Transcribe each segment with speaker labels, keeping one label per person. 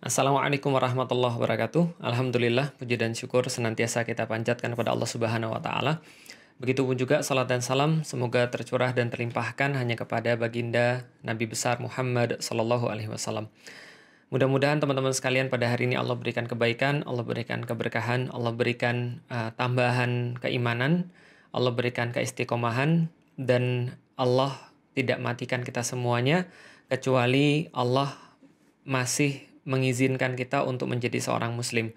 Speaker 1: Assalamualaikum warahmatullahi wabarakatuh. Alhamdulillah, puji dan syukur senantiasa kita panjatkan kepada Allah Subhanahu wa taala. Begitupun juga salat dan salam semoga tercurah dan terlimpahkan hanya kepada baginda Nabi besar Muhammad sallallahu alaihi wasallam. Mudah-mudahan teman-teman sekalian pada hari ini Allah berikan kebaikan, Allah berikan keberkahan, Allah berikan uh, tambahan keimanan, Allah berikan keistiqomahan dan Allah tidak matikan kita semuanya kecuali Allah masih mengizinkan kita untuk menjadi seorang muslim.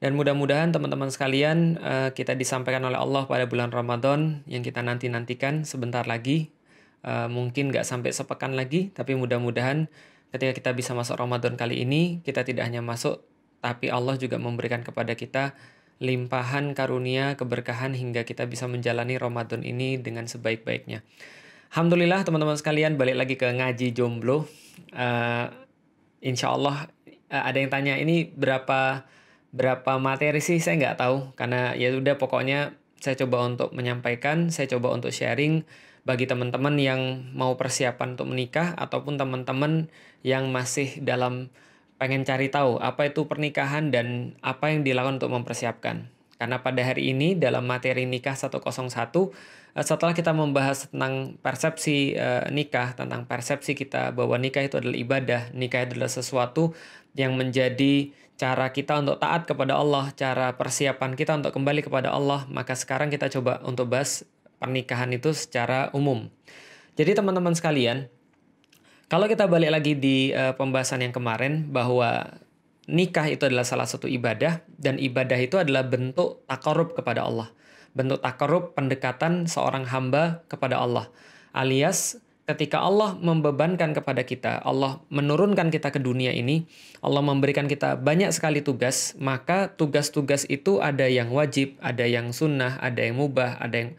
Speaker 1: Dan mudah-mudahan teman-teman sekalian uh, kita disampaikan oleh Allah pada bulan Ramadan yang kita nanti-nantikan sebentar lagi. Uh, mungkin nggak sampai sepekan lagi, tapi mudah-mudahan ketika kita bisa masuk Ramadan kali ini, kita tidak hanya masuk, tapi Allah juga memberikan kepada kita limpahan karunia, keberkahan hingga kita bisa menjalani Ramadan ini dengan sebaik-baiknya. Alhamdulillah teman-teman sekalian balik lagi ke ngaji jomblo. Uh, insya Allah uh, ada yang tanya ini berapa berapa materi sih? Saya nggak tahu. Karena ya udah pokoknya saya coba untuk menyampaikan saya coba untuk sharing bagi teman-teman yang mau persiapan untuk menikah ataupun teman-teman yang masih dalam pengen cari tahu apa itu pernikahan dan apa yang dilakukan untuk mempersiapkan. Karena pada hari ini dalam materi nikah 101 eh, setelah kita membahas tentang persepsi uh, nikah, tentang persepsi kita bahwa nikah itu adalah ibadah, nikah adalah sesuatu yang menjadi cara kita untuk taat kepada Allah, cara persiapan kita untuk kembali kepada Allah, maka sekarang kita coba untuk bahas pernikahan itu secara umum. Jadi teman-teman sekalian, kalau kita balik lagi di uh, pembahasan yang kemarin bahwa nikah itu adalah salah satu ibadah dan ibadah itu adalah bentuk takarub kepada Allah. Bentuk takarub pendekatan seorang hamba kepada Allah. Alias ketika Allah membebankan kepada kita, Allah menurunkan kita ke dunia ini, Allah memberikan kita banyak sekali tugas, maka tugas-tugas itu ada yang wajib, ada yang sunnah, ada yang mubah, ada yang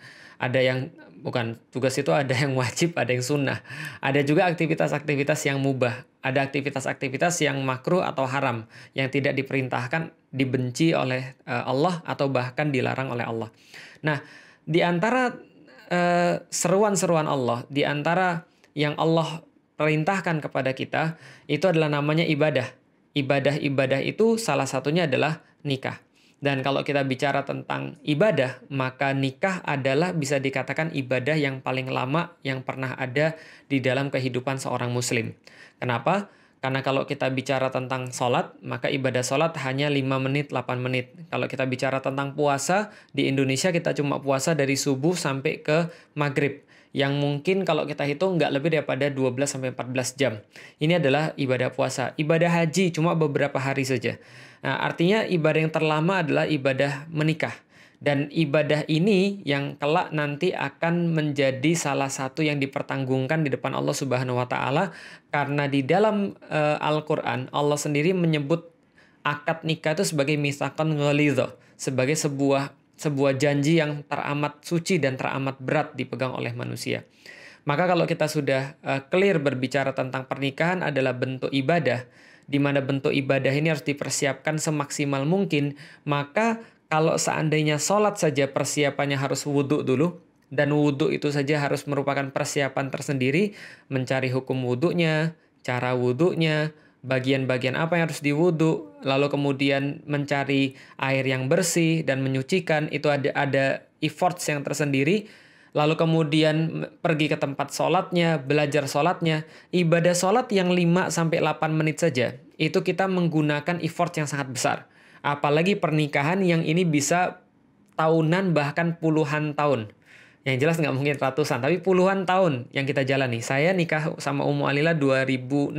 Speaker 1: ada yang bukan tugas itu ada yang wajib, ada yang sunnah. Ada juga aktivitas-aktivitas yang mubah, ada aktivitas-aktivitas yang makruh atau haram yang tidak diperintahkan, dibenci oleh eh, Allah atau bahkan dilarang oleh Allah. Nah, di antara Eh, seruan-seruan Allah di antara yang Allah perintahkan kepada kita itu adalah namanya ibadah. Ibadah-ibadah itu salah satunya adalah nikah. Dan kalau kita bicara tentang ibadah, maka nikah adalah bisa dikatakan ibadah yang paling lama yang pernah ada di dalam kehidupan seorang muslim. Kenapa? Karena kalau kita bicara tentang sholat, maka ibadah sholat hanya 5 menit, 8 menit. Kalau kita bicara tentang puasa, di Indonesia kita cuma puasa dari subuh sampai ke maghrib. Yang mungkin kalau kita hitung nggak lebih daripada 12-14 jam. Ini adalah ibadah puasa. Ibadah haji cuma beberapa hari saja. Nah, artinya ibadah yang terlama adalah ibadah menikah. Dan ibadah ini yang kelak nanti akan menjadi salah satu yang dipertanggungkan di depan Allah Subhanahu wa taala karena di dalam uh, Al-Qur'an Allah sendiri menyebut akad nikah itu sebagai misalkan ghalidha, sebagai sebuah sebuah janji yang teramat suci dan teramat berat dipegang oleh manusia. Maka kalau kita sudah uh, clear berbicara tentang pernikahan adalah bentuk ibadah, di mana bentuk ibadah ini harus dipersiapkan semaksimal mungkin, maka kalau seandainya sholat saja persiapannya harus wudhu dulu, dan wudhu itu saja harus merupakan persiapan tersendiri, mencari hukum wudhunya, cara wudhunya, bagian-bagian apa yang harus diwudhu, lalu kemudian mencari air yang bersih dan menyucikan, itu ada ada efforts yang tersendiri, lalu kemudian pergi ke tempat sholatnya, belajar sholatnya, ibadah sholat yang 5-8 menit saja, itu kita menggunakan effort yang sangat besar. Apalagi pernikahan yang ini bisa tahunan bahkan puluhan tahun. Yang jelas nggak mungkin ratusan, tapi puluhan tahun yang kita jalani. Saya nikah sama Ummu Alila 2006.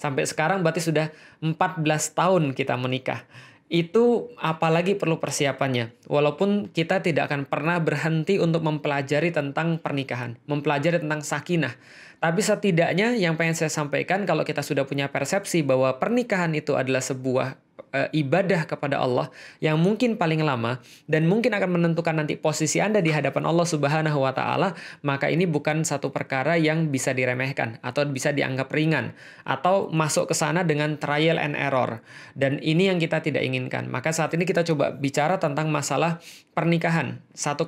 Speaker 1: Sampai sekarang berarti sudah 14 tahun kita menikah. Itu apalagi perlu persiapannya. Walaupun kita tidak akan pernah berhenti untuk mempelajari tentang pernikahan. Mempelajari tentang sakinah. Tapi setidaknya yang pengen saya sampaikan kalau kita sudah punya persepsi bahwa pernikahan itu adalah sebuah uh, ibadah kepada Allah yang mungkin paling lama dan mungkin akan menentukan nanti posisi Anda di hadapan Allah Subhanahu wa taala, maka ini bukan satu perkara yang bisa diremehkan atau bisa dianggap ringan atau masuk ke sana dengan trial and error. Dan ini yang kita tidak inginkan. Maka saat ini kita coba bicara tentang masalah pernikahan 101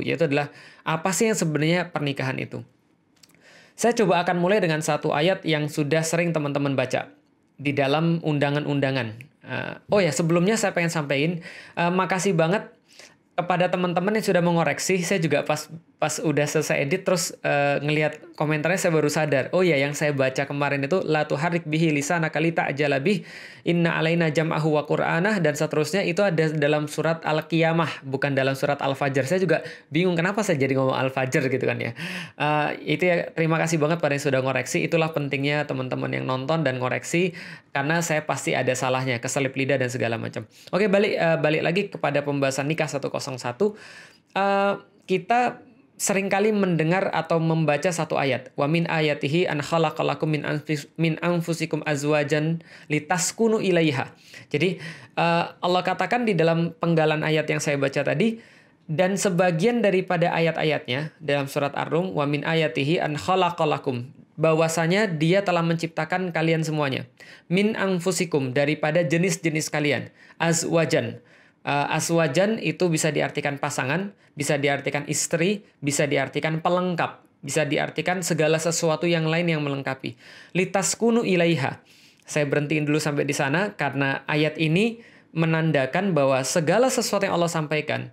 Speaker 1: yaitu adalah apa sih yang sebenarnya pernikahan itu? Saya coba akan mulai dengan satu ayat yang sudah sering teman-teman baca di dalam undangan-undangan. Uh, oh ya, sebelumnya saya pengen sampaikan, uh, makasih banget kepada teman-teman yang sudah mengoreksi. Saya juga pas pas udah selesai edit terus uh, ngelihat komentarnya saya baru sadar oh ya yang saya baca kemarin itu la tuharik bihi lisana kalita aja lebih inna alaina jam'ahu wa qur'anah dan seterusnya itu ada dalam surat al-qiyamah bukan dalam surat al-fajr. Saya juga bingung kenapa saya jadi ngomong al-fajr gitu kan ya? Uh, itu ya terima kasih banget pada yang sudah ngoreksi. Itulah pentingnya teman-teman yang nonton dan ngoreksi karena saya pasti ada salahnya keselip lidah dan segala macam. Oke balik uh, balik lagi kepada pembahasan nikah 101 uh, kita sering kali mendengar atau membaca satu ayat. Wa min ayatihi an khalaqalakum min anfus, min anfusikum azwajan litaskunu ilaiha. Jadi uh, Allah katakan di dalam penggalan ayat yang saya baca tadi dan sebagian daripada ayat-ayatnya dalam surat Ar-Rum wa min ayatihi an khalaqalakum bahwasanya dia telah menciptakan kalian semuanya min anfusikum daripada jenis-jenis kalian azwajan uh, aswajan itu bisa diartikan pasangan, bisa diartikan istri, bisa diartikan pelengkap, bisa diartikan segala sesuatu yang lain yang melengkapi. Litas kunu ilaiha. Saya berhentiin dulu sampai di sana karena ayat ini menandakan bahwa segala sesuatu yang Allah sampaikan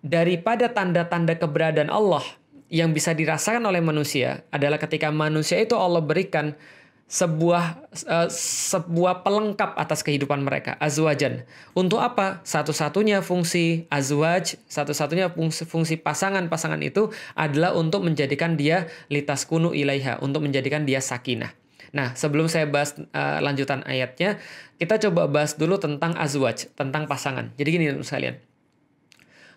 Speaker 1: daripada tanda-tanda keberadaan Allah yang bisa dirasakan oleh manusia adalah ketika manusia itu Allah berikan sebuah uh, sebuah pelengkap atas kehidupan mereka. Azwajan. Untuk apa? Satu-satunya fungsi azwaj satu-satunya fungsi, fungsi pasangan-pasangan itu adalah untuk menjadikan dia litas kunu ilaiha untuk menjadikan dia sakinah. Nah sebelum saya bahas uh, lanjutan ayatnya kita coba bahas dulu tentang azwaj tentang pasangan. Jadi gini sekalian.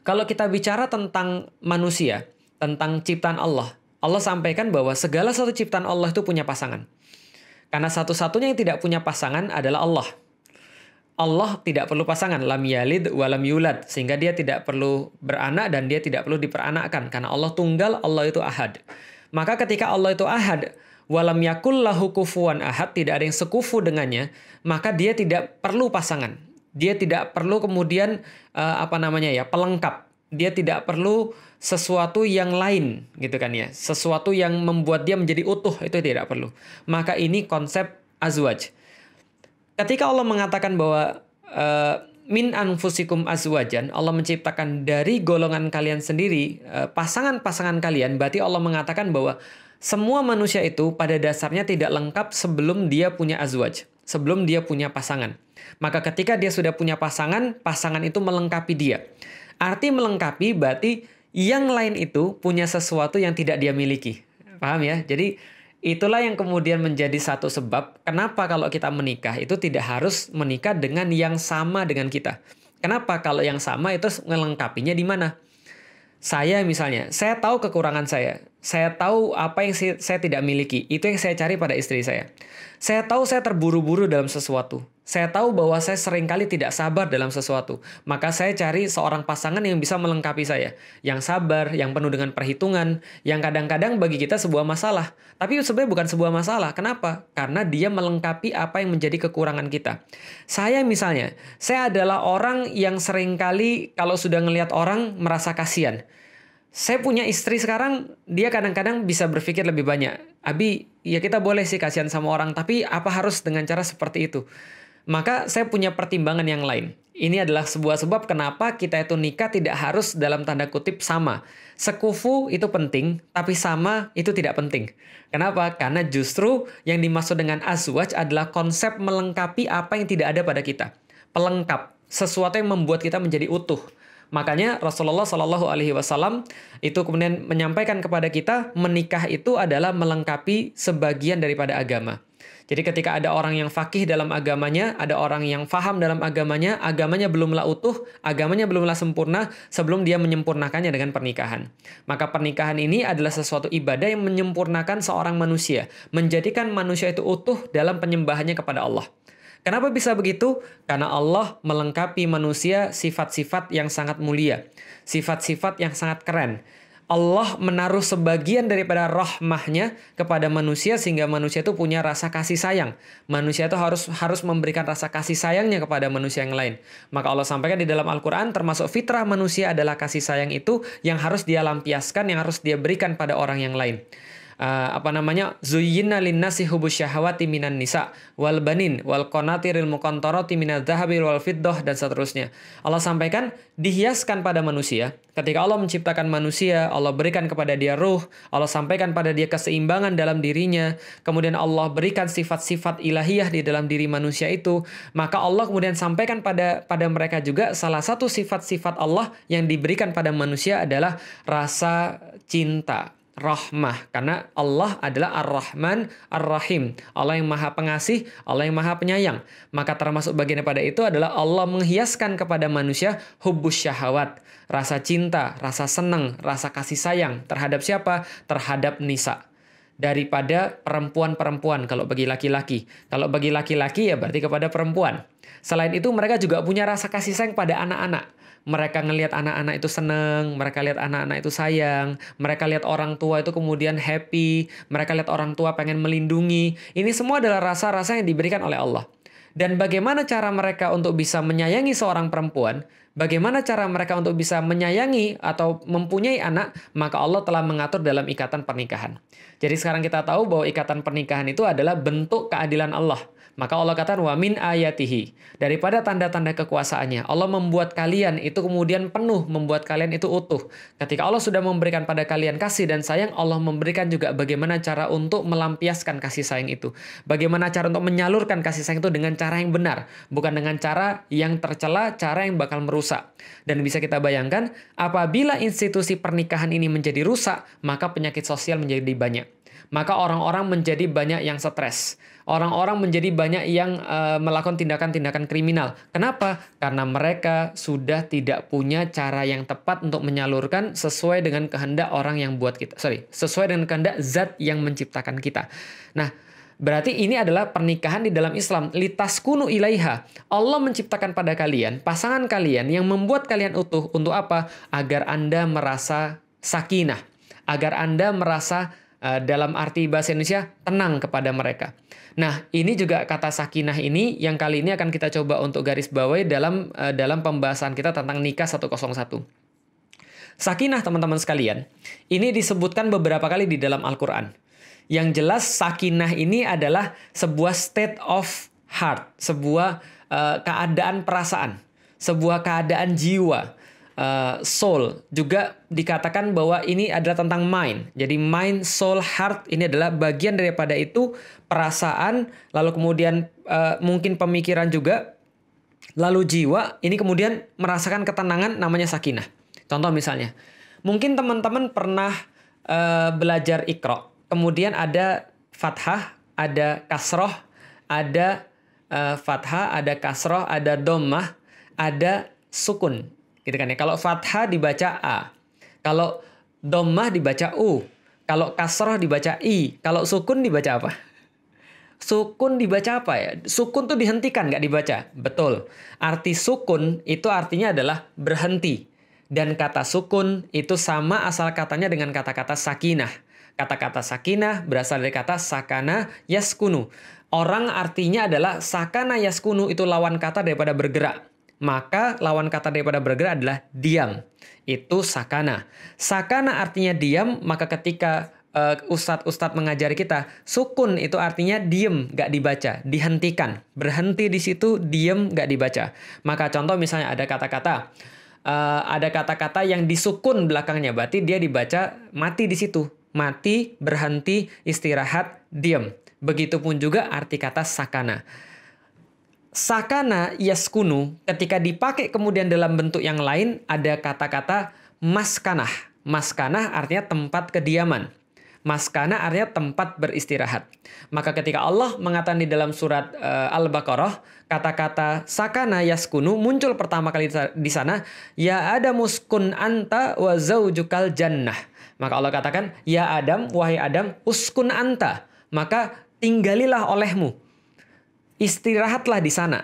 Speaker 1: Kalau kita bicara tentang manusia tentang ciptaan Allah Allah sampaikan bahwa segala satu ciptaan Allah itu punya pasangan karena satu-satunya yang tidak punya pasangan adalah Allah. Allah tidak perlu pasangan, lam yalid wa lam yulad, sehingga dia tidak perlu beranak dan dia tidak perlu diperanakkan karena Allah tunggal, Allah itu ahad. Maka ketika Allah itu ahad, walam yakul lahu kufuwan ahad, tidak ada yang sekufu dengannya, maka dia tidak perlu pasangan. Dia tidak perlu kemudian uh, apa namanya ya, pelengkap. Dia tidak perlu sesuatu yang lain gitu kan ya. Sesuatu yang membuat dia menjadi utuh itu tidak perlu. Maka ini konsep azwaj. Ketika Allah mengatakan bahwa uh, min anfusikum azwajan Allah menciptakan dari golongan kalian sendiri pasangan pasangan-pasangan kalian berarti Allah mengatakan bahwa semua manusia itu pada dasarnya tidak lengkap sebelum dia punya azwaj sebelum dia punya pasangan. Maka ketika dia sudah punya pasangan pasangan itu melengkapi dia. Arti melengkapi berarti yang lain itu punya sesuatu yang tidak dia miliki. Paham ya? Jadi itulah yang kemudian menjadi satu sebab kenapa kalau kita menikah itu tidak harus menikah dengan yang sama dengan kita. Kenapa kalau yang sama itu melengkapinya di mana? Saya misalnya, saya tahu kekurangan saya. Saya tahu apa yang saya tidak miliki. Itu yang saya cari pada istri saya. Saya tahu saya terburu-buru dalam sesuatu. Saya tahu bahwa saya sering kali tidak sabar dalam sesuatu. Maka saya cari seorang pasangan yang bisa melengkapi saya. Yang sabar, yang penuh dengan perhitungan, yang kadang-kadang bagi kita sebuah masalah. Tapi sebenarnya bukan sebuah masalah. Kenapa? Karena dia melengkapi apa yang menjadi kekurangan kita. Saya misalnya, saya adalah orang yang sering kali kalau sudah ngelihat orang merasa kasihan saya punya istri sekarang, dia kadang-kadang bisa berpikir lebih banyak. Abi, ya kita boleh sih kasihan sama orang, tapi apa harus dengan cara seperti itu? Maka saya punya pertimbangan yang lain. Ini adalah sebuah sebab kenapa kita itu nikah tidak harus dalam tanda kutip sama. Sekufu itu penting, tapi sama itu tidak penting. Kenapa? Karena justru yang dimaksud dengan azwaj adalah konsep melengkapi apa yang tidak ada pada kita. Pelengkap, sesuatu yang membuat kita menjadi utuh Makanya Rasulullah Shallallahu Alaihi Wasallam itu kemudian menyampaikan kepada kita menikah itu adalah melengkapi sebagian daripada agama. Jadi ketika ada orang yang fakih dalam agamanya, ada orang yang faham dalam agamanya, agamanya belumlah utuh, agamanya belumlah sempurna sebelum dia menyempurnakannya dengan pernikahan. Maka pernikahan ini adalah sesuatu ibadah yang menyempurnakan seorang manusia, menjadikan manusia itu utuh dalam penyembahannya kepada Allah. Kenapa bisa begitu? Karena Allah melengkapi manusia sifat-sifat yang sangat mulia, sifat-sifat yang sangat keren. Allah menaruh sebagian daripada rahmahnya kepada manusia sehingga manusia itu punya rasa kasih sayang. Manusia itu harus harus memberikan rasa kasih sayangnya kepada manusia yang lain. Maka Allah sampaikan di dalam Al-Qur'an termasuk fitrah manusia adalah kasih sayang itu yang harus dia lampiaskan, yang harus dia berikan pada orang yang lain. Uh, apa namanya zuyyina linnasi hubus syahawati minan nisa wal banin wal qanatiril muqantarati minadz dzahabi wal fiddah dan seterusnya. Allah sampaikan dihiaskan pada manusia. Ketika Allah menciptakan manusia, Allah berikan kepada dia ruh, Allah sampaikan pada dia keseimbangan dalam dirinya, kemudian Allah berikan sifat-sifat ilahiyah di dalam diri manusia itu, maka Allah kemudian sampaikan pada pada mereka juga salah satu sifat-sifat Allah yang diberikan pada manusia adalah rasa cinta rahmah karena Allah adalah Ar-Rahman Ar-Rahim. Allah yang Maha Pengasih, Allah yang Maha Penyayang. Maka termasuk bagian pada itu adalah Allah menghiaskan kepada manusia hubbus syahwat, rasa cinta, rasa senang, rasa kasih sayang terhadap siapa? Terhadap nisa. Daripada perempuan-perempuan kalau bagi laki-laki. Kalau bagi laki-laki ya berarti kepada perempuan. Selain itu mereka juga punya rasa kasih sayang pada anak-anak mereka ngelihat anak-anak itu seneng, mereka lihat anak-anak itu sayang, mereka lihat orang tua itu kemudian happy, mereka lihat orang tua pengen melindungi. Ini semua adalah rasa-rasa yang diberikan oleh Allah. Dan bagaimana cara mereka untuk bisa menyayangi seorang perempuan? Bagaimana cara mereka untuk bisa menyayangi atau mempunyai anak? Maka Allah telah mengatur dalam ikatan pernikahan. Jadi sekarang kita tahu bahwa ikatan pernikahan itu adalah bentuk keadilan Allah. Maka Allah katakan wa min ayatihi. Daripada tanda-tanda kekuasaannya, Allah membuat kalian itu kemudian penuh, membuat kalian itu utuh. Ketika Allah sudah memberikan pada kalian kasih dan sayang, Allah memberikan juga bagaimana cara untuk melampiaskan kasih sayang itu. Bagaimana cara untuk menyalurkan kasih sayang itu dengan cara yang benar, bukan dengan cara yang tercela, cara yang bakal merusak. Dan bisa kita bayangkan, apabila institusi pernikahan ini menjadi rusak, maka penyakit sosial menjadi banyak maka orang-orang menjadi banyak yang stres. Orang-orang menjadi banyak yang uh, melakukan tindakan-tindakan kriminal. Kenapa? Karena mereka sudah tidak punya cara yang tepat untuk menyalurkan sesuai dengan kehendak orang yang buat kita. Sorry, sesuai dengan kehendak zat yang menciptakan kita. Nah, Berarti ini adalah pernikahan di dalam Islam. Litas kunu ilaiha. Allah menciptakan pada kalian, pasangan kalian yang membuat kalian utuh. Untuk apa? Agar Anda merasa sakinah. Agar Anda merasa dalam arti bahasa Indonesia tenang kepada mereka. Nah, ini juga kata sakinah ini yang kali ini akan kita coba untuk garis bawahi dalam uh, dalam pembahasan kita tentang nikah 101. Sakinah teman-teman sekalian, ini disebutkan beberapa kali di dalam Al-Qur'an. Yang jelas sakinah ini adalah sebuah state of heart, sebuah uh, keadaan perasaan, sebuah keadaan jiwa uh, soul juga dikatakan bahwa ini adalah tentang mind. Jadi mind, soul, heart ini adalah bagian daripada itu perasaan, lalu kemudian uh, mungkin pemikiran juga, lalu jiwa ini kemudian merasakan ketenangan namanya sakinah. Contoh misalnya, mungkin teman-teman pernah uh, belajar ikro, kemudian ada fathah, ada kasroh, ada uh, fathah, ada kasroh, ada domah, ada sukun. Gitu kan ya. Kalau fathah dibaca A. Kalau domah dibaca U. Kalau kasroh dibaca I. Kalau sukun dibaca apa? Sukun dibaca apa ya? Sukun tuh dihentikan, nggak dibaca. Betul. Arti sukun itu artinya adalah berhenti. Dan kata sukun itu sama asal katanya dengan kata-kata sakinah. Kata-kata sakinah berasal dari kata sakana yaskunu. Orang artinya adalah sakana yaskunu itu lawan kata daripada bergerak maka lawan kata daripada bergerak adalah diam. Itu sakana. Sakana artinya diam, maka ketika uh, ustadz-ustadz mengajari kita, sukun itu artinya diem, gak dibaca, dihentikan. Berhenti di situ, diem, gak dibaca. Maka contoh misalnya ada kata-kata, uh, ada kata-kata yang disukun belakangnya, berarti dia dibaca mati di situ. Mati, berhenti, istirahat, diem. Begitupun juga arti kata sakana sakana yaskunu ketika dipakai kemudian dalam bentuk yang lain ada kata-kata maskanah. Maskanah artinya tempat kediaman. Maskana artinya tempat beristirahat. Maka ketika Allah mengatakan di dalam surat uh, Al-Baqarah, kata-kata sakana yaskunu muncul pertama kali di sana, ya ada muskun anta wa zaujukal jannah. Maka Allah katakan, ya Adam, wahai Adam, uskun anta. Maka tinggalilah olehmu istirahatlah di sana.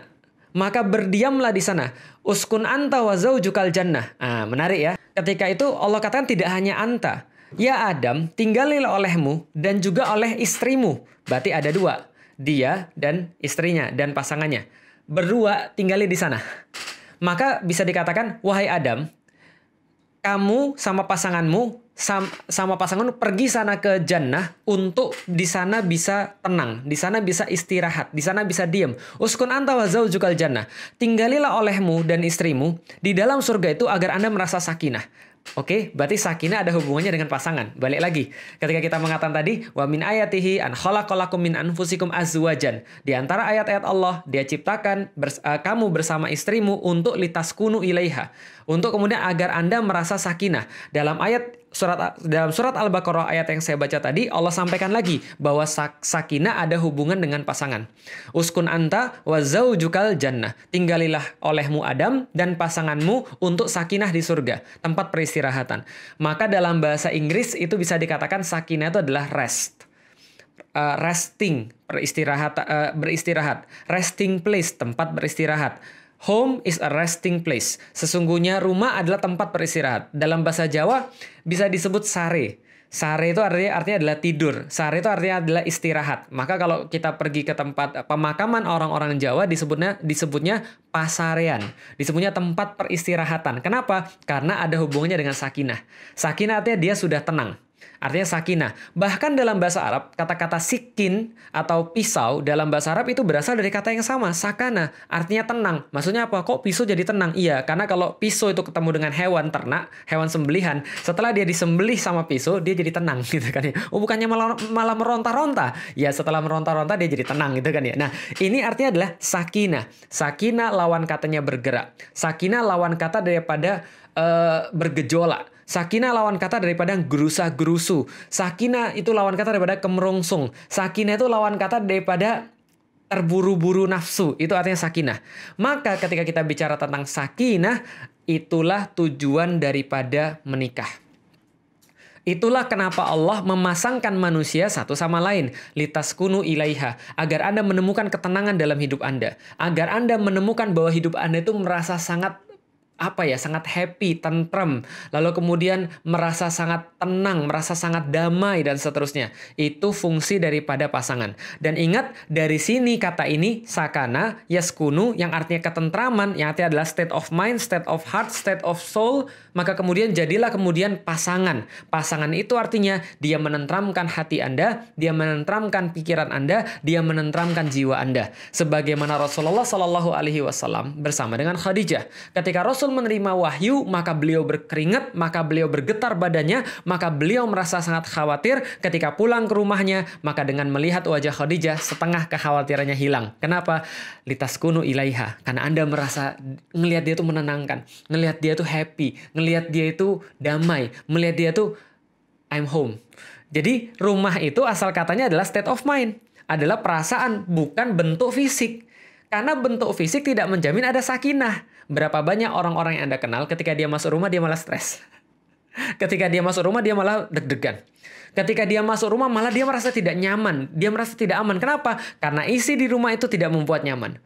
Speaker 1: Maka berdiamlah di sana. Uskun anta wa zaujukal jannah. Ah, menarik ya. Ketika itu Allah katakan tidak hanya anta. Ya Adam, tinggalilah olehmu dan juga oleh istrimu. Berarti ada dua. Dia dan istrinya dan pasangannya. Berdua tinggali di sana. Maka bisa dikatakan, wahai Adam, kamu sama pasanganmu sama pasanganmu pergi sana ke jannah untuk di sana bisa tenang, di sana bisa istirahat, di sana bisa diam. Uskun anta wa zaujukal jannah. Tinggalilah olehmu dan istrimu di dalam surga itu agar Anda merasa sakinah. Oke, berarti sakinah ada hubungannya dengan pasangan. Balik lagi, ketika kita mengatakan tadi, wa min ayatihi an khalaqalakum min anfusikum azwajan. Di antara ayat-ayat Allah, dia ciptakan bers uh, kamu bersama istrimu untuk litaskunu ilaiha. Untuk kemudian agar Anda merasa sakinah. Dalam ayat surat dalam surat Al-Baqarah ayat yang saya baca tadi Allah sampaikan lagi bahwa sak, sakinah ada hubungan dengan pasangan. Uskun anta wa zaujukal jannah. Tinggalilah olehmu Adam dan pasanganmu untuk sakinah di surga, tempat peristirahatan. Maka dalam bahasa Inggris itu bisa dikatakan sakinah itu adalah rest. Uh, resting, beristirahat, uh, beristirahat. Resting place, tempat beristirahat Home is a resting place. Sesungguhnya rumah adalah tempat beristirahat. Dalam bahasa Jawa bisa disebut sare. Sare itu artinya artinya adalah tidur. Sare itu artinya adalah istirahat. Maka kalau kita pergi ke tempat pemakaman orang-orang Jawa disebutnya disebutnya pasarean. Disebutnya tempat peristirahatan. Kenapa? Karena ada hubungannya dengan sakinah. Sakinah artinya dia sudah tenang. Artinya sakinah. Bahkan dalam bahasa Arab, kata-kata sikin atau pisau dalam bahasa Arab itu berasal dari kata yang sama, sakana. Artinya tenang. Maksudnya apa? Kok pisau jadi tenang? Iya, karena kalau pisau itu ketemu dengan hewan ternak, hewan sembelihan, setelah dia disembelih sama pisau, dia jadi tenang gitu kan ya. Oh, bukannya malah, malah meronta-ronta. Ya, setelah meronta-ronta dia jadi tenang gitu kan ya. Nah, ini artinya adalah sakinah. Sakinah lawan katanya bergerak. Sakinah lawan kata daripada uh, bergejolak. Sakinah lawan kata daripada gerusa-gerusu. Sakinah itu lawan kata daripada kemerongsong. Sakinah itu lawan kata daripada terburu-buru nafsu. Itu artinya sakinah. Maka ketika kita bicara tentang sakinah, itulah tujuan daripada menikah. Itulah kenapa Allah memasangkan manusia satu sama lain. Litas kunu ilaiha. Agar Anda menemukan ketenangan dalam hidup Anda. Agar Anda menemukan bahwa hidup Anda itu merasa sangat apa ya sangat happy, tentrem, lalu kemudian merasa sangat tenang, merasa sangat damai dan seterusnya. Itu fungsi daripada pasangan. Dan ingat dari sini kata ini sakana yaskunu yang artinya ketentraman, yang artinya adalah state of mind, state of heart, state of soul, maka kemudian jadilah kemudian pasangan. Pasangan itu artinya dia menentramkan hati Anda, dia menentramkan pikiran Anda, dia menentramkan jiwa Anda. Sebagaimana Rasulullah wasallam bersama dengan Khadijah. Ketika Rasul Rasul menerima wahyu, maka beliau berkeringat, maka beliau bergetar badannya, maka beliau merasa sangat khawatir ketika pulang ke rumahnya, maka dengan melihat wajah Khadijah, setengah kekhawatirannya hilang. Kenapa? Litas kunu ilaiha. Karena Anda merasa ngelihat dia itu menenangkan, ngelihat dia itu happy, ngelihat dia itu damai, melihat dia itu I'm home. Jadi rumah itu asal katanya adalah state of mind, adalah perasaan, bukan bentuk fisik. Karena bentuk fisik tidak menjamin ada sakinah. Berapa banyak orang-orang yang Anda kenal ketika dia masuk rumah dia malah stres. Ketika dia masuk rumah dia malah deg-degan. Ketika dia masuk rumah malah dia merasa tidak nyaman, dia merasa tidak aman. Kenapa? Karena isi di rumah itu tidak membuat nyaman.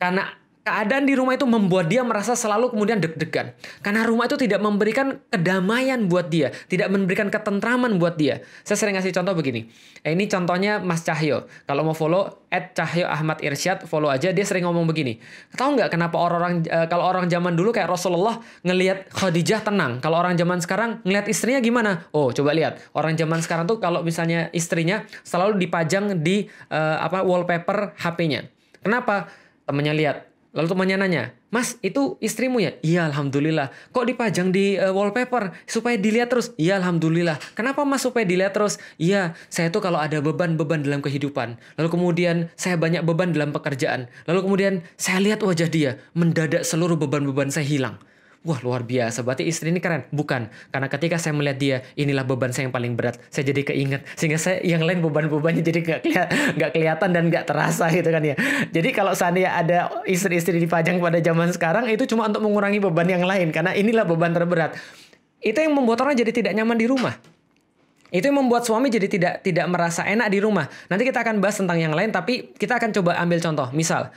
Speaker 1: Karena keadaan di rumah itu membuat dia merasa selalu kemudian deg-degan. Karena rumah itu tidak memberikan kedamaian buat dia, tidak memberikan ketentraman buat dia. Saya sering ngasih contoh begini. Eh, ini contohnya Mas Cahyo. Kalau mau follow at Cahyo Ahmad Irsyad, follow aja. Dia sering ngomong begini. Tahu nggak kenapa orang-orang uh, kalau orang zaman dulu kayak Rasulullah ngelihat Khadijah tenang. Kalau orang zaman sekarang ngelihat istrinya gimana? Oh, coba lihat. Orang zaman sekarang tuh kalau misalnya istrinya selalu dipajang di uh, apa wallpaper HP-nya. Kenapa? Temennya lihat, Lalu temannya nanya, Mas, itu istrimu ya? Iya, Alhamdulillah. Kok dipajang di uh, wallpaper? Supaya dilihat terus? Iya, Alhamdulillah. Kenapa Mas supaya dilihat terus? Iya, saya tuh kalau ada beban-beban dalam kehidupan. Lalu kemudian saya banyak beban dalam pekerjaan. Lalu kemudian saya lihat wajah dia. Mendadak seluruh beban-beban saya hilang. Wah luar biasa, berarti istri ini keren. Bukan, karena ketika saya melihat dia, inilah beban saya yang paling berat. Saya jadi keinget, sehingga saya yang lain beban-bebannya jadi gak, kelihat, gak kelihatan dan gak terasa gitu kan ya. Jadi kalau seandainya ada istri-istri dipajang pada zaman sekarang, itu cuma untuk mengurangi beban yang lain. Karena inilah beban terberat. Itu yang membuat orang jadi tidak nyaman di rumah. Itu yang membuat suami jadi tidak tidak merasa enak di rumah. Nanti kita akan bahas tentang yang lain, tapi kita akan coba ambil contoh. Misal,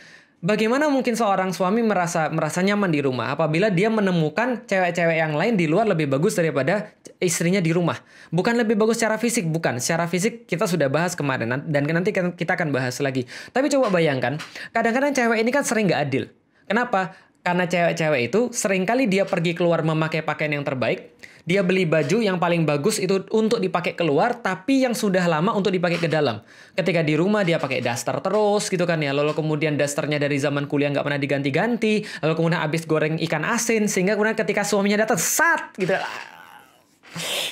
Speaker 1: Bagaimana mungkin seorang suami merasa merasa nyaman di rumah apabila dia menemukan cewek-cewek yang lain di luar lebih bagus daripada istrinya di rumah? Bukan lebih bagus secara fisik, bukan. Secara fisik kita sudah bahas kemarin dan nanti kita akan bahas lagi. Tapi coba bayangkan, kadang-kadang cewek ini kan sering gak adil. Kenapa? Karena cewek-cewek itu sering kali dia pergi keluar memakai pakaian yang terbaik, Dia beli baju yang paling bagus itu untuk dipakai keluar, tapi yang sudah lama untuk dipakai ke dalam. Ketika di rumah dia pakai daster terus gitu kan ya. Lalu kemudian dasternya dari zaman kuliah nggak pernah diganti-ganti. Lalu kemudian habis goreng ikan asin sehingga kemudian ketika suaminya datang, sat gitu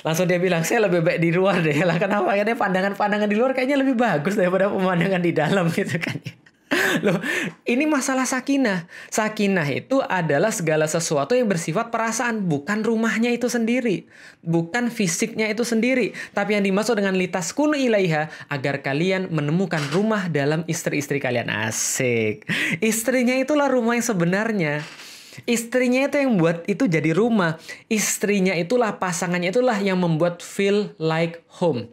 Speaker 1: langsung dia bilang saya lebih baik di luar deh lah kenapa karena pandangan-pandangan di luar kayaknya lebih bagus daripada pemandangan di dalam gitu kan Loh, ini masalah sakinah. Sakinah itu adalah segala sesuatu yang bersifat perasaan, bukan rumahnya itu sendiri, bukan fisiknya itu sendiri, tapi yang dimaksud dengan litas kunu ilaiha agar kalian menemukan rumah dalam istri-istri kalian. Asik. Istrinya itulah rumah yang sebenarnya. Istrinya itu yang buat itu jadi rumah. Istrinya itulah pasangannya itulah yang membuat feel like home.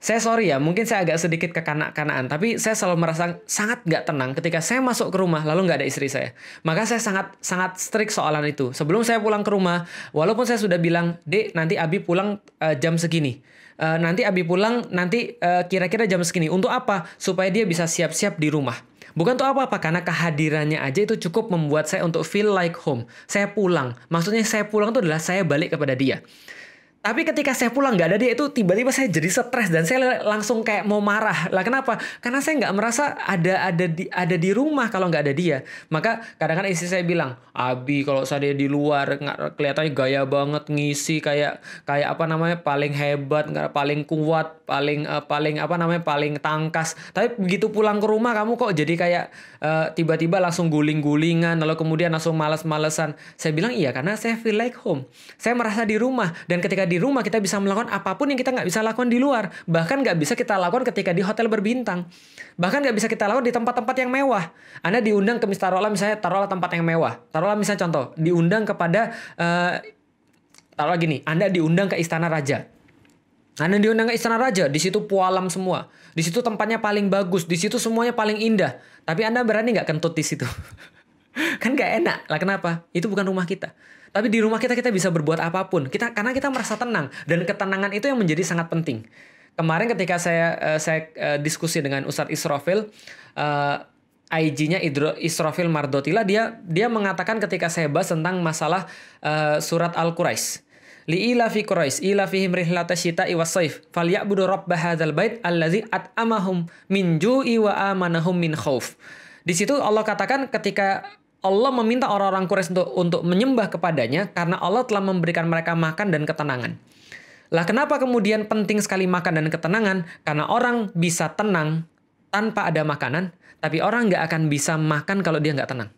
Speaker 1: Saya sorry ya, mungkin saya agak sedikit kekanak-kanaan, tapi saya selalu merasa sangat nggak tenang ketika saya masuk ke rumah lalu nggak ada istri saya. Maka saya sangat sangat strict soalan itu. Sebelum saya pulang ke rumah, walaupun saya sudah bilang, dek nanti Abi pulang uh, jam segini. Uh, nanti Abi pulang nanti eh, kira-kira jam segini. Untuk apa? Supaya dia bisa siap-siap di rumah. Bukan untuk apa-apa, karena kehadirannya aja itu cukup membuat saya untuk feel like home. Saya pulang. Maksudnya saya pulang itu adalah saya balik kepada dia. Tapi ketika saya pulang nggak ada dia itu tiba-tiba saya jadi stres dan saya langsung kayak mau marah. Lah kenapa? Karena saya nggak merasa ada ada di ada di rumah kalau nggak ada dia. Maka kadang-kadang istri saya bilang, Abi kalau saya di luar nggak kelihatannya gaya banget ngisi kayak kayak apa namanya paling hebat, nggak paling kuat, paling uh, paling apa namanya paling tangkas. Tapi begitu pulang ke rumah kamu kok jadi kayak uh, tiba-tiba langsung guling-gulingan, lalu kemudian langsung males-malesan. Saya bilang iya karena saya feel like home. Saya merasa di rumah dan ketika di rumah kita bisa melakukan apa pun yang kita nggak bisa lakukan di luar. Bahkan nggak bisa kita lakukan ketika di hotel berbintang. Bahkan nggak bisa kita lakukan di tempat-tempat yang mewah. Anda diundang ke taruhlah misalnya taruhlah tempat yang mewah. Taruhlah misalnya contoh, diundang kepada uh, taruhlah gini, Anda diundang ke istana raja. Anda diundang ke istana raja, di situ pualam semua. Di situ tempatnya paling bagus, di situ semuanya paling indah. Tapi Anda berani nggak kentut di situ? kan gak enak. Lah kenapa? Itu bukan rumah kita. Tapi di rumah kita kita bisa berbuat apa pun. Kita karena kita merasa tenang. Dan ketenangan itu yang menjadi sangat penting. Kemarin ketika saya uh, saya uh, diskusi dengan Ustadz Israfil uh, IG-nya Israfil Mardotila dia dia mengatakan ketika saya bahas tentang masalah uh, surat Al Quraisy li ila fi Quraisy ila fihim rihlata syita'i was saif falyabudu rabb hadzal bait allazi at'amahum min ju'i wa amanahum min khauf di situ Allah katakan ketika Allah meminta orang-orang Quraisy untuk untuk menyembah kepadanya karena Allah telah memberikan mereka makan dan ketenangan. Lah kenapa kemudian penting sekali makan dan ketenangan? Karena orang bisa tenang tanpa ada makanan, tapi orang nggak akan bisa makan kalau dia nggak tenang.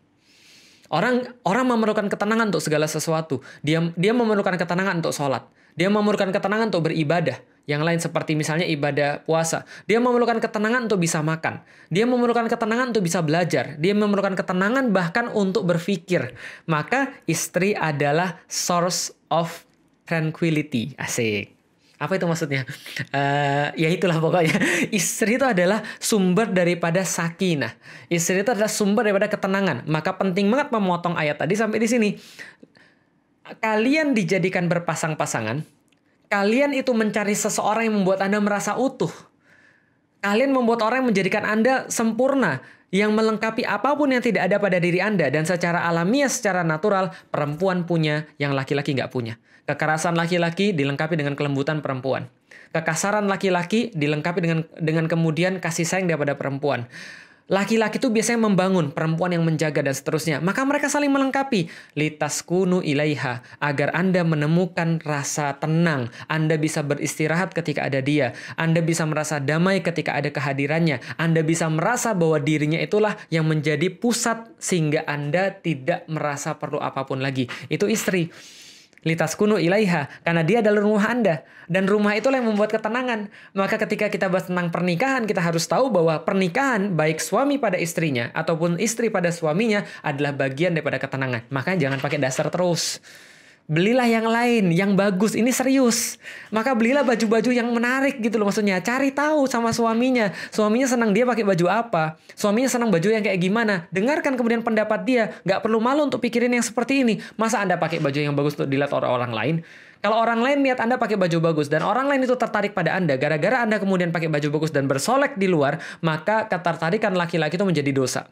Speaker 1: Orang orang memerlukan ketenangan untuk segala sesuatu. Dia dia memerlukan ketenangan untuk sholat. Dia memerlukan ketenangan untuk beribadah. Yang lain seperti misalnya ibadah puasa. Dia memerlukan ketenangan untuk bisa makan. Dia memerlukan ketenangan untuk bisa belajar. Dia memerlukan ketenangan bahkan untuk berpikir. Maka istri adalah source of tranquility. Asik. Apa itu maksudnya? Uh, ya itulah pokoknya. Istri itu adalah sumber daripada sakinah. Istri itu adalah sumber daripada ketenangan. Maka penting banget memotong ayat tadi sampai di sini. Kalian dijadikan berpasang-pasangan Kalian itu mencari seseorang yang membuat Anda merasa utuh. Kalian membuat orang yang menjadikan Anda sempurna, yang melengkapi apa pun yang tidak ada pada diri Anda. Dan secara alamiah, secara natural, perempuan punya yang laki-laki nggak punya. Kekerasan laki-laki dilengkapi dengan kelembutan perempuan. Kekasaran laki-laki dilengkapi dengan dengan kemudian kasih sayang daripada perempuan. Laki-laki itu biasanya membangun, perempuan yang menjaga dan seterusnya. Maka mereka saling melengkapi. Litas kunu ilaiha. Agar Anda menemukan rasa tenang. Anda bisa beristirahat ketika ada dia. Anda bisa merasa damai ketika ada kehadirannya. Anda bisa merasa bahwa dirinya itulah yang menjadi pusat sehingga Anda tidak merasa perlu apa pun lagi. Itu istri litas kuno ilaiha karena dia adalah rumah Anda dan rumah itulah yang membuat ketenangan. Maka ketika kita bahas tentang pernikahan, kita harus tahu bahwa pernikahan baik suami pada istrinya ataupun istri pada suaminya adalah bagian daripada ketenangan. Maka jangan pakai dasar terus belilah yang lain yang bagus. Ini serius. Maka belilah baju-baju yang menarik gitu loh maksudnya. Cari tahu sama suaminya. Suaminya senang dia pakai baju apa. Suaminya senang baju yang kayak gimana. Dengarkan kemudian pendapat dia. Nggak perlu malu untuk pikirin yang seperti ini. Masa anda pakai baju yang bagus untuk dilihat orang-orang lain? Kalau orang lain lihat Anda pakai baju bagus dan orang lain itu tertarik pada Anda gara-gara Anda kemudian pakai baju bagus dan bersolek di luar, maka ketertarikan laki-laki itu menjadi dosa.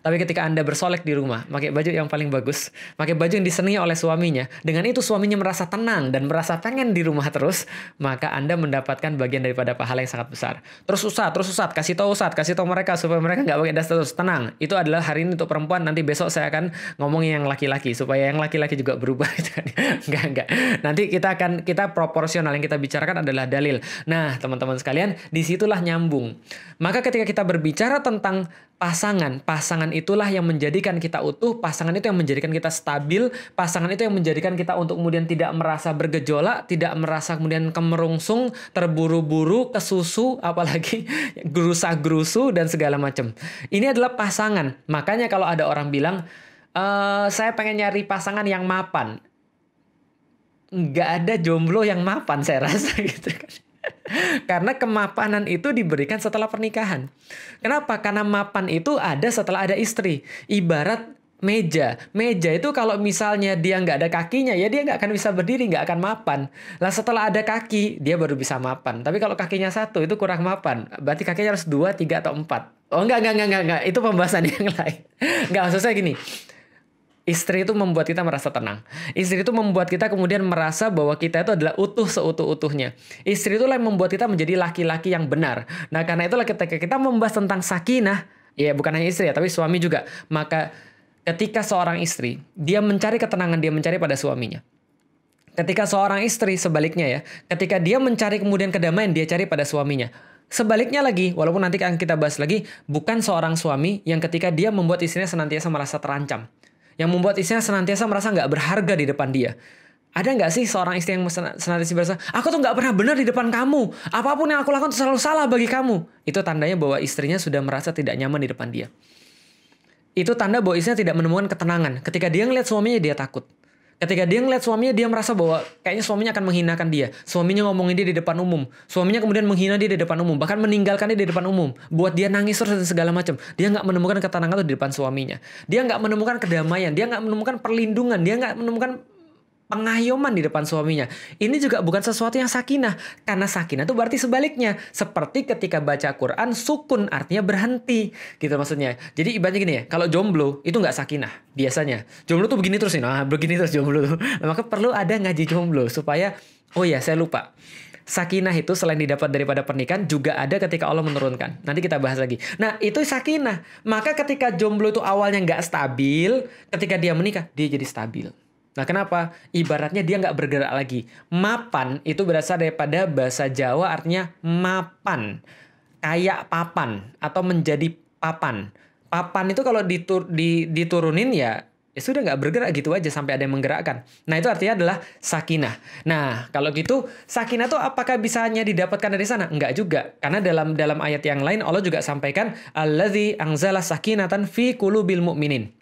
Speaker 1: Tapi ketika Anda bersolek di rumah, pakai baju yang paling bagus, pakai baju yang disenangi oleh suaminya, dengan itu suaminya merasa tenang dan merasa pengen di rumah terus, maka Anda mendapatkan bagian daripada pahala yang sangat besar. Terus usah, terus usah, kasih tahu usah, kasih tahu mereka supaya mereka nggak pakai das terus. Tenang, itu adalah hari ini untuk perempuan, nanti besok saya akan ngomongin yang laki-laki supaya yang laki-laki juga berubah. Gitu kan. enggak, enggak. Nanti kita akan kita proporsional yang kita bicarakan adalah dalil. Nah, teman-teman sekalian, di situlah nyambung. Maka ketika kita berbicara tentang pasangan, pasangan itulah yang menjadikan kita utuh, pasangan itu yang menjadikan kita stabil, pasangan itu yang menjadikan kita untuk kemudian tidak merasa bergejolak, tidak merasa kemudian kemerungsung, terburu-buru, kesusu, apalagi gerusa-gerusu dan segala macam. Ini adalah pasangan. Makanya kalau ada orang bilang, e, saya pengen nyari pasangan yang mapan. Nggak ada jomblo yang mapan, saya rasa gitu kan. Karena kemapanan itu diberikan setelah pernikahan. Kenapa? Karena mapan itu ada setelah ada istri. Ibarat meja. Meja itu kalau misalnya dia nggak ada kakinya, ya dia nggak akan bisa berdiri, nggak akan mapan. Lah setelah ada kaki, dia baru bisa mapan. Tapi kalau kakinya satu, itu kurang mapan. Berarti kakinya harus dua, tiga, atau empat. Oh enggak, enggak, enggak, enggak. Itu pembahasan yang lain. Enggak, maksud saya gini. Istri itu membuat kita merasa tenang. Istri itu membuat kita kemudian merasa bahwa kita itu adalah utuh seutuh-utuhnya. Istri itulah yang membuat kita menjadi laki-laki yang benar. Nah, karena itulah ketika kita membahas tentang sakinah, ya bukan hanya istri ya, tapi suami juga. Maka ketika seorang istri, dia mencari ketenangan, dia mencari pada suaminya. Ketika seorang istri sebaliknya ya, ketika dia mencari kemudian kedamaian, dia cari pada suaminya. Sebaliknya lagi, walaupun nanti akan kita bahas lagi, bukan seorang suami yang ketika dia membuat istrinya senantiasa merasa terancam yang membuat istrinya senantiasa merasa nggak berharga di depan dia. Ada nggak sih seorang istri yang senantiasa merasa, aku tuh nggak pernah benar di depan kamu. Apa pun yang aku lakukan tuh selalu salah bagi kamu. Itu tandanya bahwa istrinya sudah merasa tidak nyaman di depan dia. Itu tanda bahwa istrinya tidak menemukan ketenangan. Ketika dia ngeliat suaminya, dia takut. Ketika dia ngeliat suaminya, dia merasa bahwa kayaknya suaminya akan menghinakan dia. Suaminya ngomongin dia di depan umum. Suaminya kemudian menghina dia di depan umum. Bahkan meninggalkan dia di depan umum. Buat dia nangis terus dan segala macam. Dia nggak menemukan ketenangan itu di depan suaminya. Dia nggak menemukan kedamaian. Dia nggak menemukan perlindungan. Dia nggak menemukan pengayuman di depan suaminya. Ini juga bukan sesuatu yang sakinah. Karena sakinah itu berarti sebaliknya. Seperti ketika baca Quran, sukun artinya berhenti. Gitu maksudnya. Jadi ibaratnya gini ya, kalau jomblo itu nggak sakinah biasanya. Jomblo tuh begini terus nih, nah begini terus jomblo tuh. Maka perlu ada ngaji jomblo supaya, oh ya saya lupa. Sakinah itu selain didapat daripada pernikahan juga ada ketika Allah menurunkan. Nanti kita bahas lagi. Nah itu sakinah. Maka ketika jomblo itu awalnya nggak stabil, ketika dia menikah dia jadi stabil. Nah, kenapa? Ibaratnya dia nggak bergerak lagi. Mapan itu berasal daripada bahasa Jawa artinya mapan. Kayak papan atau menjadi papan. Papan itu kalau ditur, di, diturunin ya ya sudah nggak bergerak gitu aja sampai ada yang menggerakkan. Nah itu artinya adalah sakinah. Nah kalau gitu sakinah itu apakah bisa hanya didapatkan dari sana? Enggak juga, karena dalam dalam ayat yang lain Allah juga sampaikan alladzi angzala sakinatan fi qulubil mu'minin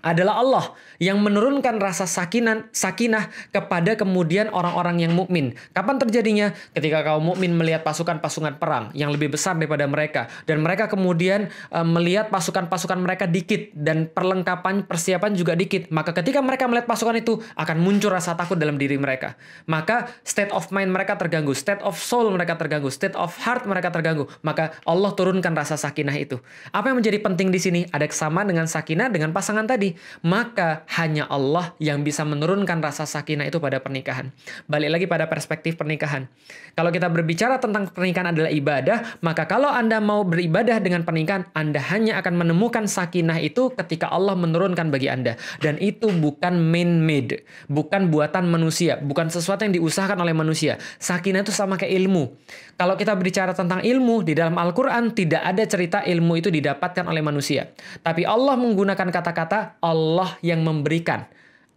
Speaker 1: adalah Allah yang menurunkan rasa sakinan, sakinah kepada kemudian orang-orang yang mukmin. Kapan terjadinya? Ketika kaum mukmin melihat pasukan-pasukan perang yang lebih besar daripada mereka dan mereka kemudian e, melihat pasukan-pasukan mereka dikit dan perlengkapan persiapan juga dikit, maka ketika mereka melihat pasukan itu akan muncul rasa takut dalam diri mereka. Maka state of mind mereka terganggu, state of soul mereka terganggu, state of heart mereka terganggu. Maka Allah turunkan rasa sakinah itu. Apa yang menjadi penting di sini? Ada kesamaan dengan sakinah dengan pasangan tadi maka hanya Allah yang bisa menurunkan rasa sakinah itu pada pernikahan. Balik lagi pada perspektif pernikahan. Kalau kita berbicara tentang pernikahan adalah ibadah, maka kalau Anda mau beribadah dengan pernikahan, Anda hanya akan menemukan sakinah itu ketika Allah menurunkan bagi Anda. Dan itu bukan man-made, bukan buatan manusia, bukan sesuatu yang diusahakan oleh manusia. Sakinah itu sama kayak ilmu. Kalau kita berbicara tentang ilmu, di dalam Al-Quran tidak ada cerita ilmu itu didapatkan oleh manusia. Tapi Allah menggunakan kata-kata Allah yang memberikan.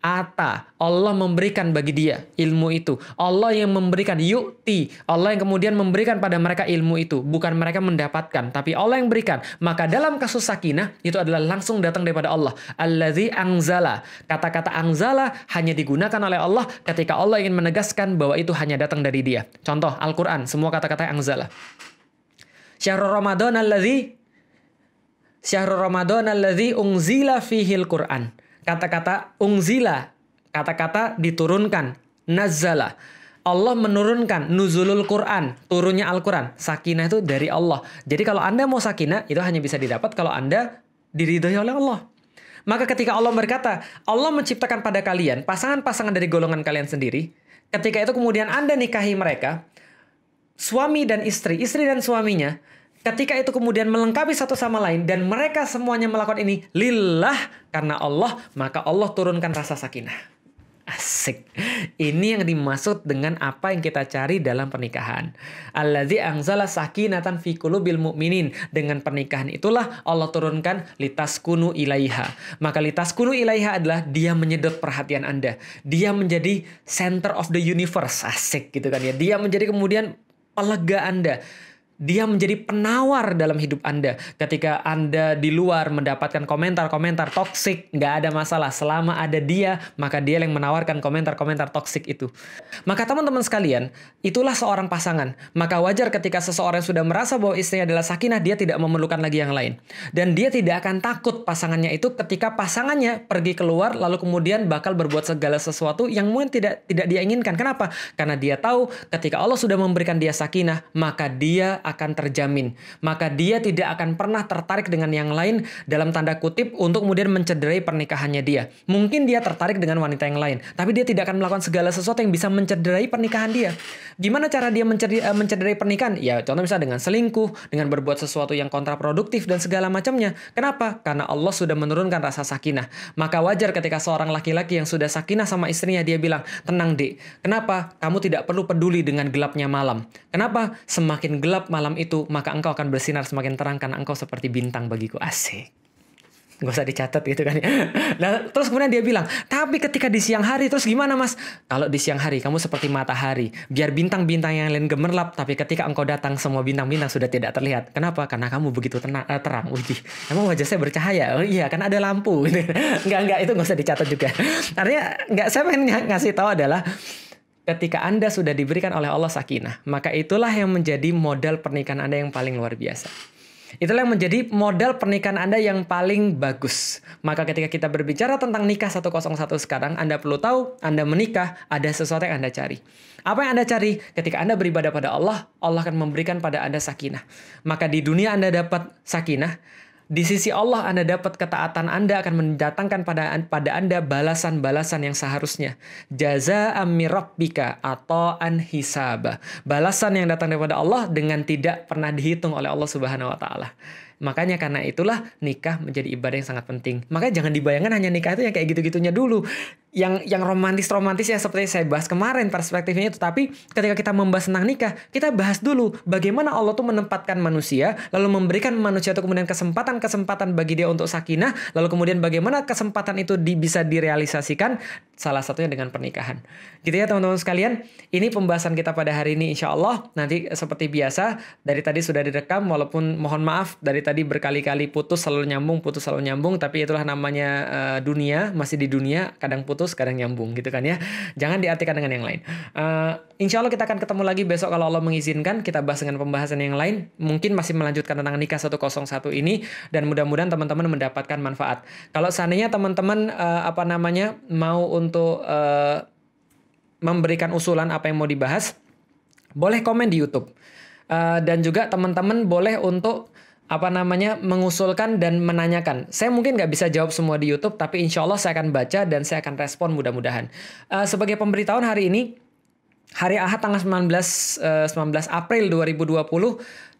Speaker 1: Ata, Allah memberikan bagi dia ilmu itu. Allah yang memberikan yukti. Allah yang kemudian memberikan pada mereka ilmu itu. Bukan mereka mendapatkan, tapi Allah yang berikan. Maka dalam kasus sakinah, itu adalah langsung datang daripada Allah. Alladzi angzala. Kata-kata angzala hanya digunakan oleh Allah ketika Allah ingin menegaskan bahwa itu hanya datang dari dia. Contoh, Al-Quran, semua kata-kata angzala. Syahrul Ramadan alladzi Syahrul Ramadan alladzi ungzila fihil Quran kata-kata ungzila, kata-kata diturunkan, nazala. Allah menurunkan nuzulul Quran, turunnya Al-Quran. Sakinah itu dari Allah. Jadi kalau Anda mau sakinah, itu hanya bisa didapat kalau Anda diridhoi oleh Allah. Maka ketika Allah berkata, Allah menciptakan pada kalian pasangan-pasangan dari golongan kalian sendiri, ketika itu kemudian Anda nikahi mereka, suami dan istri, istri dan suaminya, ketika itu kemudian melengkapi satu sama lain dan mereka semuanya melakukan ini lillah karena Allah, maka Allah turunkan rasa sakinah. Asik. Ini yang dimaksud dengan apa yang kita cari dalam pernikahan. Alladzi anzala sakinatan fi qulubil mu'minin. Dengan pernikahan itulah Allah turunkan litas kunu ilaiha. Maka litas kunu ilaiha adalah dia menyedot perhatian Anda. Dia menjadi center of the universe. Asik gitu kan ya. Dia menjadi kemudian pelega Anda dia menjadi penawar dalam hidup Anda. Ketika Anda di luar mendapatkan komentar-komentar toksik, nggak ada masalah. Selama ada dia, maka dia yang menawarkan komentar-komentar toksik itu. Maka teman-teman sekalian, itulah seorang pasangan. Maka wajar ketika seseorang sudah merasa bahwa istrinya adalah sakinah, dia tidak memerlukan lagi yang lain. Dan dia tidak akan takut pasangannya itu ketika pasangannya pergi keluar, lalu kemudian bakal berbuat segala sesuatu yang mungkin tidak tidak dia inginkan. Kenapa? Karena dia tahu ketika Allah sudah memberikan dia sakinah, maka dia akan terjamin. Maka dia tidak akan pernah tertarik dengan yang lain dalam tanda kutip untuk kemudian mencederai pernikahannya dia. Mungkin dia tertarik dengan wanita yang lain, tapi dia tidak akan melakukan segala sesuatu yang bisa mencederai pernikahan dia. Gimana cara dia mencederai, eh, mencederai pernikahan? Ya contoh misalnya dengan selingkuh, dengan berbuat sesuatu yang kontraproduktif dan segala macamnya. Kenapa? Karena Allah sudah menurunkan rasa sakinah. Maka wajar ketika seorang laki-laki yang sudah sakinah sama istrinya dia bilang, tenang dek, kenapa kamu tidak perlu peduli dengan gelapnya malam? Kenapa? Semakin gelap malam itu, maka engkau akan bersinar semakin terang karena engkau seperti bintang bagiku. Asik. Gak usah dicatat gitu kan ya. Nah, terus kemudian dia bilang, tapi ketika di siang hari, terus gimana mas? Kalau di siang hari, kamu seperti matahari. Biar bintang-bintang yang lain gemerlap, tapi ketika engkau datang, semua bintang-bintang sudah tidak terlihat. Kenapa? Karena kamu begitu tenang, uh, terang. Wih, emang wajah saya bercahaya? Oh iya, kan ada lampu. enggak, enggak, itu gak usah dicatat juga. Artinya, enggak, saya pengen ngasih tahu adalah, ketika Anda sudah diberikan oleh Allah sakinah, maka itulah yang menjadi modal pernikahan Anda yang paling luar biasa. Itulah yang menjadi modal pernikahan Anda yang paling bagus. Maka ketika kita berbicara tentang nikah 101 sekarang, Anda perlu tahu, Anda menikah, ada sesuatu yang Anda cari. Apa yang Anda cari? Ketika Anda beribadah pada Allah, Allah akan memberikan pada Anda sakinah. Maka di dunia Anda dapat sakinah, di sisi Allah Anda dapat ketaatan Anda akan mendatangkan pada pada Anda balasan-balasan yang seharusnya. Jaza amirabbika atau anhisaba. Balasan yang datang daripada Allah dengan tidak pernah dihitung oleh Allah Subhanahu wa taala. Makanya karena itulah nikah menjadi ibadah yang sangat penting. Makanya jangan dibayangkan hanya nikah itu yang kayak gitu-gitunya dulu. Yang yang romantis-romantis ya seperti saya bahas kemarin perspektifnya itu. Tapi ketika kita membahas tentang nikah, kita bahas dulu bagaimana Allah tuh menempatkan manusia, lalu memberikan manusia itu kemudian kesempatan-kesempatan bagi dia untuk sakinah, lalu kemudian bagaimana kesempatan itu di, bisa direalisasikan, salah satunya dengan pernikahan. Gitu ya teman-teman sekalian, ini pembahasan kita pada hari ini insya Allah. Nanti seperti biasa, dari tadi sudah direkam, walaupun mohon maaf dari tadi berkali-kali putus selalu nyambung putus selalu nyambung tapi itulah namanya uh, dunia masih di dunia kadang putus kadang nyambung gitu kan ya. Jangan diartikan dengan yang lain. Uh, insya Allah kita akan ketemu lagi besok kalau Allah mengizinkan. Kita bahas dengan pembahasan yang lain. Mungkin masih melanjutkan tentang nikah 101 ini. Dan mudah-mudahan teman-teman mendapatkan manfaat. Kalau seandainya teman-teman uh, apa namanya mau untuk uh, memberikan usulan apa yang mau dibahas boleh komen di YouTube. Uh, dan juga teman-teman boleh untuk apa namanya mengusulkan dan menanyakan. Saya mungkin nggak bisa jawab semua di YouTube, tapi insya Allah saya akan baca dan saya akan respon mudah-mudahan. Uh, sebagai pemberitahuan hari ini, hari Ahad tanggal 19 uh, 19 April 2020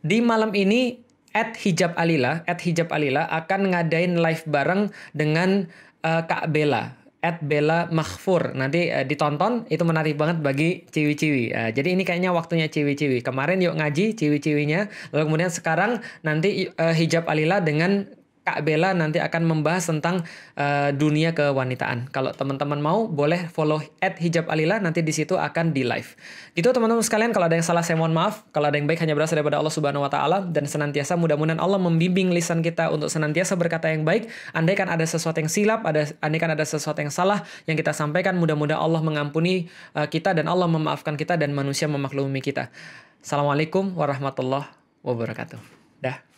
Speaker 1: di malam ini at hijab alila at hijab alila akan ngadain live bareng dengan uh, Kak Bella at Bella Mahfur. Nanti uh, ditonton, itu menarik banget bagi ciwi-ciwi. Uh, jadi ini kayaknya waktunya ciwi-ciwi. Kemarin yuk ngaji ciwi-ciwinya, lalu kemudian sekarang nanti uh, hijab alila dengan Kak Bella nanti akan membahas tentang uh, dunia kewanitaan. Kalau teman-teman mau, boleh follow at hijab alila, nanti di situ akan di live. Gitu teman-teman sekalian, kalau ada yang salah saya mohon maaf. Kalau ada yang baik hanya berasal daripada Allah Subhanahu Wa Taala dan senantiasa mudah-mudahan Allah membimbing lisan kita untuk senantiasa berkata yang baik. Andai kan ada sesuatu yang silap, ada andai kan ada sesuatu yang salah yang kita sampaikan, mudah-mudahan Allah mengampuni uh, kita dan Allah memaafkan kita dan manusia memaklumi kita. Assalamualaikum warahmatullahi wabarakatuh. Dah.